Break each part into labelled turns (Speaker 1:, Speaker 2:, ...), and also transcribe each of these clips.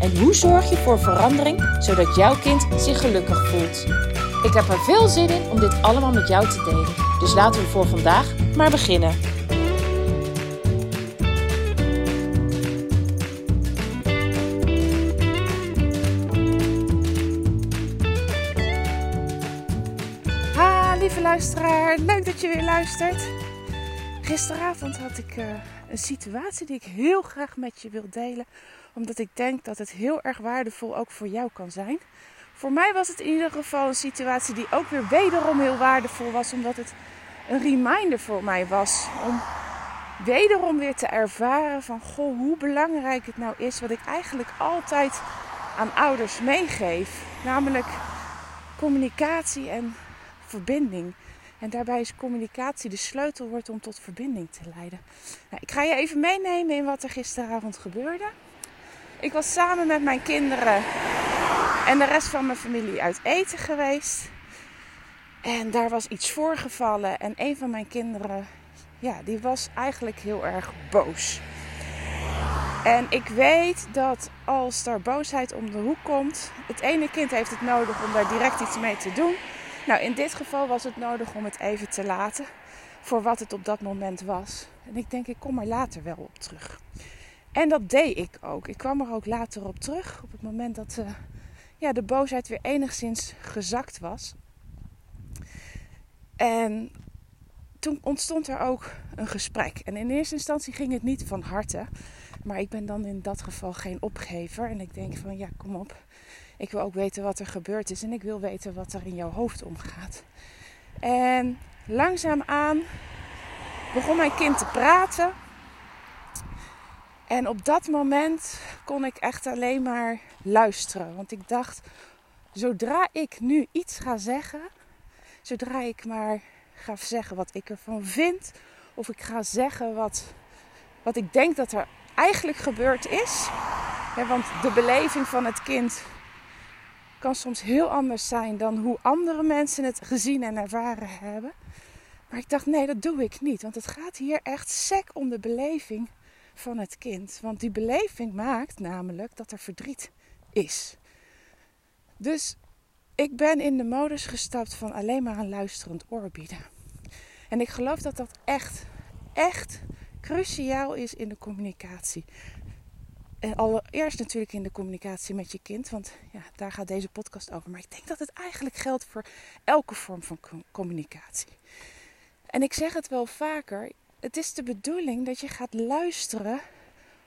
Speaker 1: En hoe zorg je voor verandering zodat jouw kind zich gelukkig voelt? Ik heb er veel zin in om dit allemaal met jou te delen. Dus laten we voor vandaag maar beginnen.
Speaker 2: Ha, lieve luisteraar, leuk dat je weer luistert. Gisteravond had ik eh, een situatie die ik heel graag met je wil delen, omdat ik denk dat het heel erg waardevol ook voor jou kan zijn. Voor mij was het in ieder geval een situatie die ook weer wederom heel waardevol was, omdat het een reminder voor mij was om wederom weer te ervaren van goh, hoe belangrijk het nou is wat ik eigenlijk altijd aan ouders meegeef, namelijk communicatie en verbinding. En daarbij is communicatie de sleutelwoord om tot verbinding te leiden. Nou, ik ga je even meenemen in wat er gisteravond gebeurde. Ik was samen met mijn kinderen en de rest van mijn familie uit eten geweest. En daar was iets voorgevallen. En een van mijn kinderen, ja, die was eigenlijk heel erg boos. En ik weet dat als er boosheid om de hoek komt, het ene kind heeft het nodig om daar direct iets mee te doen. Nou, in dit geval was het nodig om het even te laten voor wat het op dat moment was. En ik denk, ik kom er later wel op terug. En dat deed ik ook. Ik kwam er ook later op terug, op het moment dat uh, ja, de boosheid weer enigszins gezakt was. En toen ontstond er ook een gesprek. En in eerste instantie ging het niet van harte. Maar ik ben dan in dat geval geen opgever. En ik denk van ja, kom op. Ik wil ook weten wat er gebeurd is. En ik wil weten wat er in jouw hoofd omgaat. En langzaamaan begon mijn kind te praten. En op dat moment kon ik echt alleen maar luisteren. Want ik dacht, zodra ik nu iets ga zeggen, zodra ik maar ga zeggen wat ik ervan vind, of ik ga zeggen wat, wat ik denk dat er eigenlijk gebeurd is. Ja, want de beleving van het kind kan soms heel anders zijn dan hoe andere mensen het gezien en ervaren hebben. Maar ik dacht, nee, dat doe ik niet. Want het gaat hier echt sec om de beleving van het kind. Want die beleving maakt namelijk dat er verdriet is. Dus ik ben in de modus gestapt van alleen maar een luisterend oor bieden. En ik geloof dat dat echt, echt cruciaal is in de communicatie. En allereerst natuurlijk in de communicatie met je kind, want ja, daar gaat deze podcast over. Maar ik denk dat het eigenlijk geldt voor elke vorm van communicatie. En ik zeg het wel vaker, het is de bedoeling dat je gaat luisteren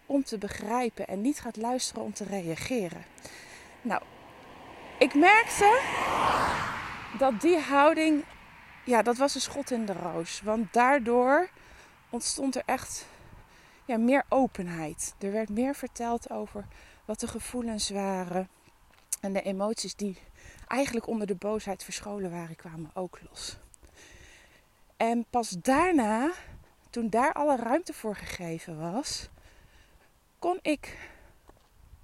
Speaker 2: om te begrijpen en niet gaat luisteren om te reageren. Nou, ik merkte dat die houding, ja, dat was een schot in de roos. Want daardoor ontstond er echt ja, meer openheid. Er werd meer verteld over wat de gevoelens waren. En de emoties die eigenlijk onder de boosheid verscholen waren, kwamen ook los. En pas daarna, toen daar alle ruimte voor gegeven was, kon ik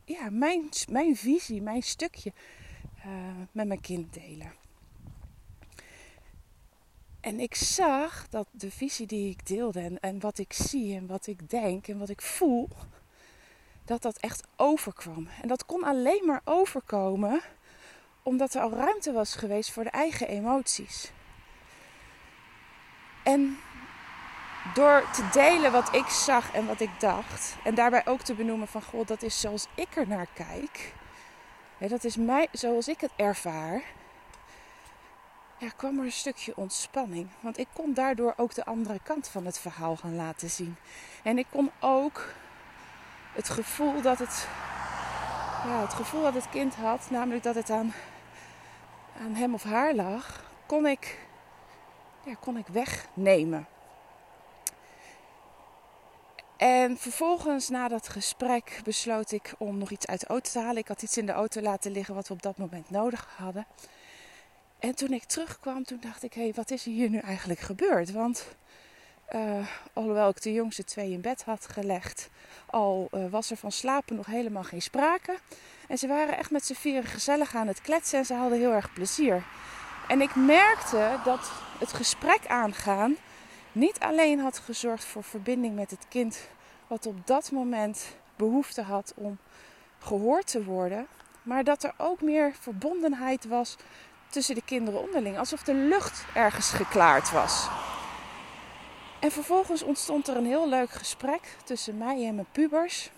Speaker 2: ja, mijn, mijn visie, mijn stukje uh, met mijn kind delen. En ik zag dat de visie die ik deelde en, en wat ik zie en wat ik denk en wat ik voel, dat dat echt overkwam. En dat kon alleen maar overkomen omdat er al ruimte was geweest voor de eigen emoties. En door te delen wat ik zag en wat ik dacht, en daarbij ook te benoemen van God, dat is zoals ik er naar kijk, dat is mij, zoals ik het ervaar, ja, kwam er een stukje ontspanning. Want ik kon daardoor ook de andere kant van het verhaal gaan laten zien. En ik kon ook het gevoel dat het, het gevoel dat het kind had, namelijk dat het aan, aan hem of haar lag, kon ik, ja, kon ik wegnemen. En vervolgens, na dat gesprek, besloot ik om nog iets uit de auto te halen. Ik had iets in de auto laten liggen wat we op dat moment nodig hadden. En toen ik terugkwam, toen dacht ik, hé, hey, wat is hier nu eigenlijk gebeurd? Want uh, alhoewel ik de jongste twee in bed had gelegd, al uh, was er van slapen nog helemaal geen sprake. En ze waren echt met z'n vieren gezellig aan het kletsen en ze hadden heel erg plezier. En ik merkte dat het gesprek aangaan niet alleen had gezorgd voor verbinding met het kind, wat op dat moment behoefte had om gehoord te worden, maar dat er ook meer verbondenheid was tussen de kinderen onderling, alsof de lucht ergens geklaard was. En vervolgens ontstond er een heel leuk gesprek tussen mij en mijn pubers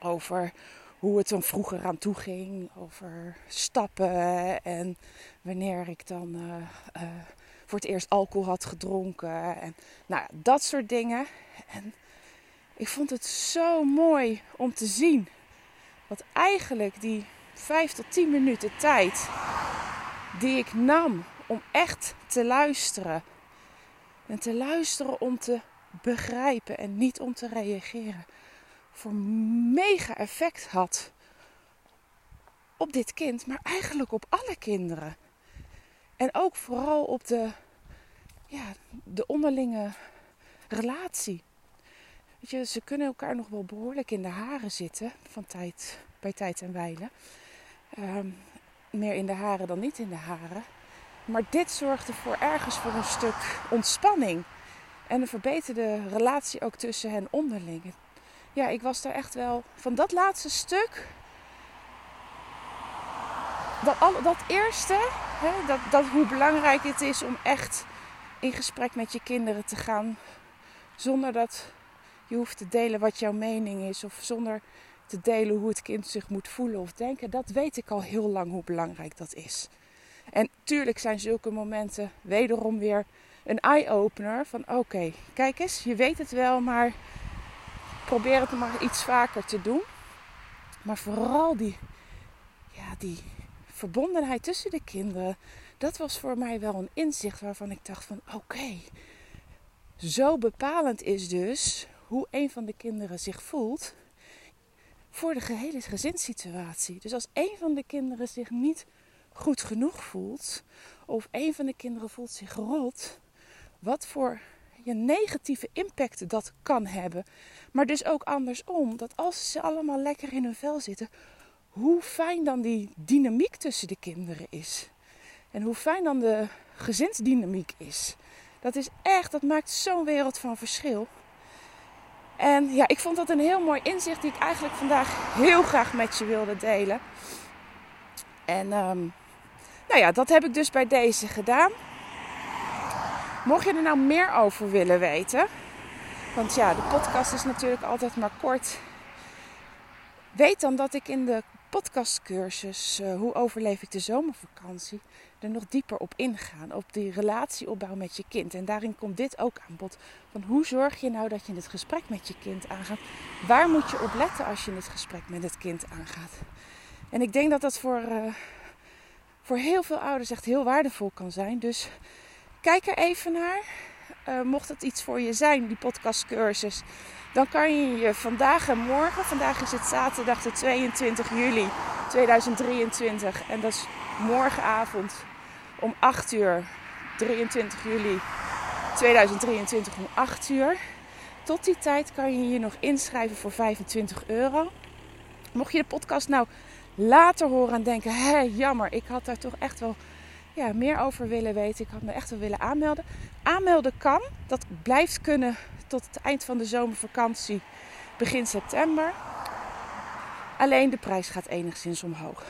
Speaker 2: over hoe het dan vroeger aan toe ging, over stappen en wanneer ik dan uh, uh, voor het eerst alcohol had gedronken en nou dat soort dingen. En ik vond het zo mooi om te zien wat eigenlijk die vijf tot tien minuten tijd die ik nam om echt te luisteren. En te luisteren om te begrijpen en niet om te reageren. Voor mega effect had op dit kind, maar eigenlijk op alle kinderen. En ook vooral op de, ja, de onderlinge relatie. Weet je, ze kunnen elkaar nog wel behoorlijk in de haren zitten van tijd, bij tijd en wijle. Um, meer in de haren dan niet in de haren. Maar dit zorgde voor ergens voor een stuk ontspanning. En een verbeterde relatie ook tussen hen onderling. Ja, ik was daar echt wel van dat laatste stuk. Dat, dat eerste, hè, dat, dat hoe belangrijk het is om echt in gesprek met je kinderen te gaan. Zonder dat je hoeft te delen wat jouw mening is. Of zonder te delen hoe het kind zich moet voelen of denken. Dat weet ik al heel lang hoe belangrijk dat is. En tuurlijk zijn zulke momenten wederom weer een eye-opener. Van oké, kijk eens, je weet het wel, maar probeer het maar iets vaker te doen. Maar vooral die, ja, die verbondenheid tussen de kinderen. Dat was voor mij wel een inzicht waarvan ik dacht van oké. zo bepalend is dus hoe een van de kinderen zich voelt voor de gehele gezinssituatie. Dus als een van de kinderen zich niet goed genoeg voelt, of een van de kinderen voelt zich rot, wat voor je negatieve impact dat kan hebben. Maar dus ook andersom, dat als ze allemaal lekker in hun vel zitten, hoe fijn dan die dynamiek tussen de kinderen is. En hoe fijn dan de gezinsdynamiek is. Dat is echt, dat maakt zo'n wereld van verschil. En ja, ik vond dat een heel mooi inzicht die ik eigenlijk vandaag heel graag met je wilde delen. En um, nou ja, dat heb ik dus bij deze gedaan. Mocht je er nou meer over willen weten, want ja, de podcast is natuurlijk altijd maar kort. Weet dan dat ik in de podcastcursus uh, Hoe overleef ik de zomervakantie er nog dieper op ingaan. Op die relatieopbouw met je kind. En daarin komt dit ook aan bod. Van hoe zorg je nou dat je het gesprek met je kind aangaat? Waar moet je op letten als je het gesprek met het kind aangaat? En ik denk dat dat voor, uh, voor heel veel ouders echt heel waardevol kan zijn. Dus kijk er even naar. Uh, mocht het iets voor je zijn, die podcastcursus, dan kan je je vandaag en morgen, vandaag is het zaterdag de 22 juli 2023 en dat is morgenavond om 8 uur, 23 juli 2023 om 8 uur. Tot die tijd kan je je nog inschrijven voor 25 euro. Mocht je de podcast nou later horen en denken: hé, jammer, ik had daar toch echt wel ja, meer over willen weten. Ik had me echt wel willen aanmelden. Aanmelden kan, dat blijft kunnen tot het eind van de zomervakantie, begin september. Alleen de prijs gaat enigszins omhoog.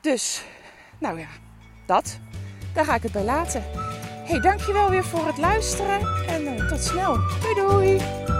Speaker 2: Dus, nou ja, dat. Daar ga ik het bij laten. hey, dankjewel weer voor het luisteren en uh, tot snel. Doei doei!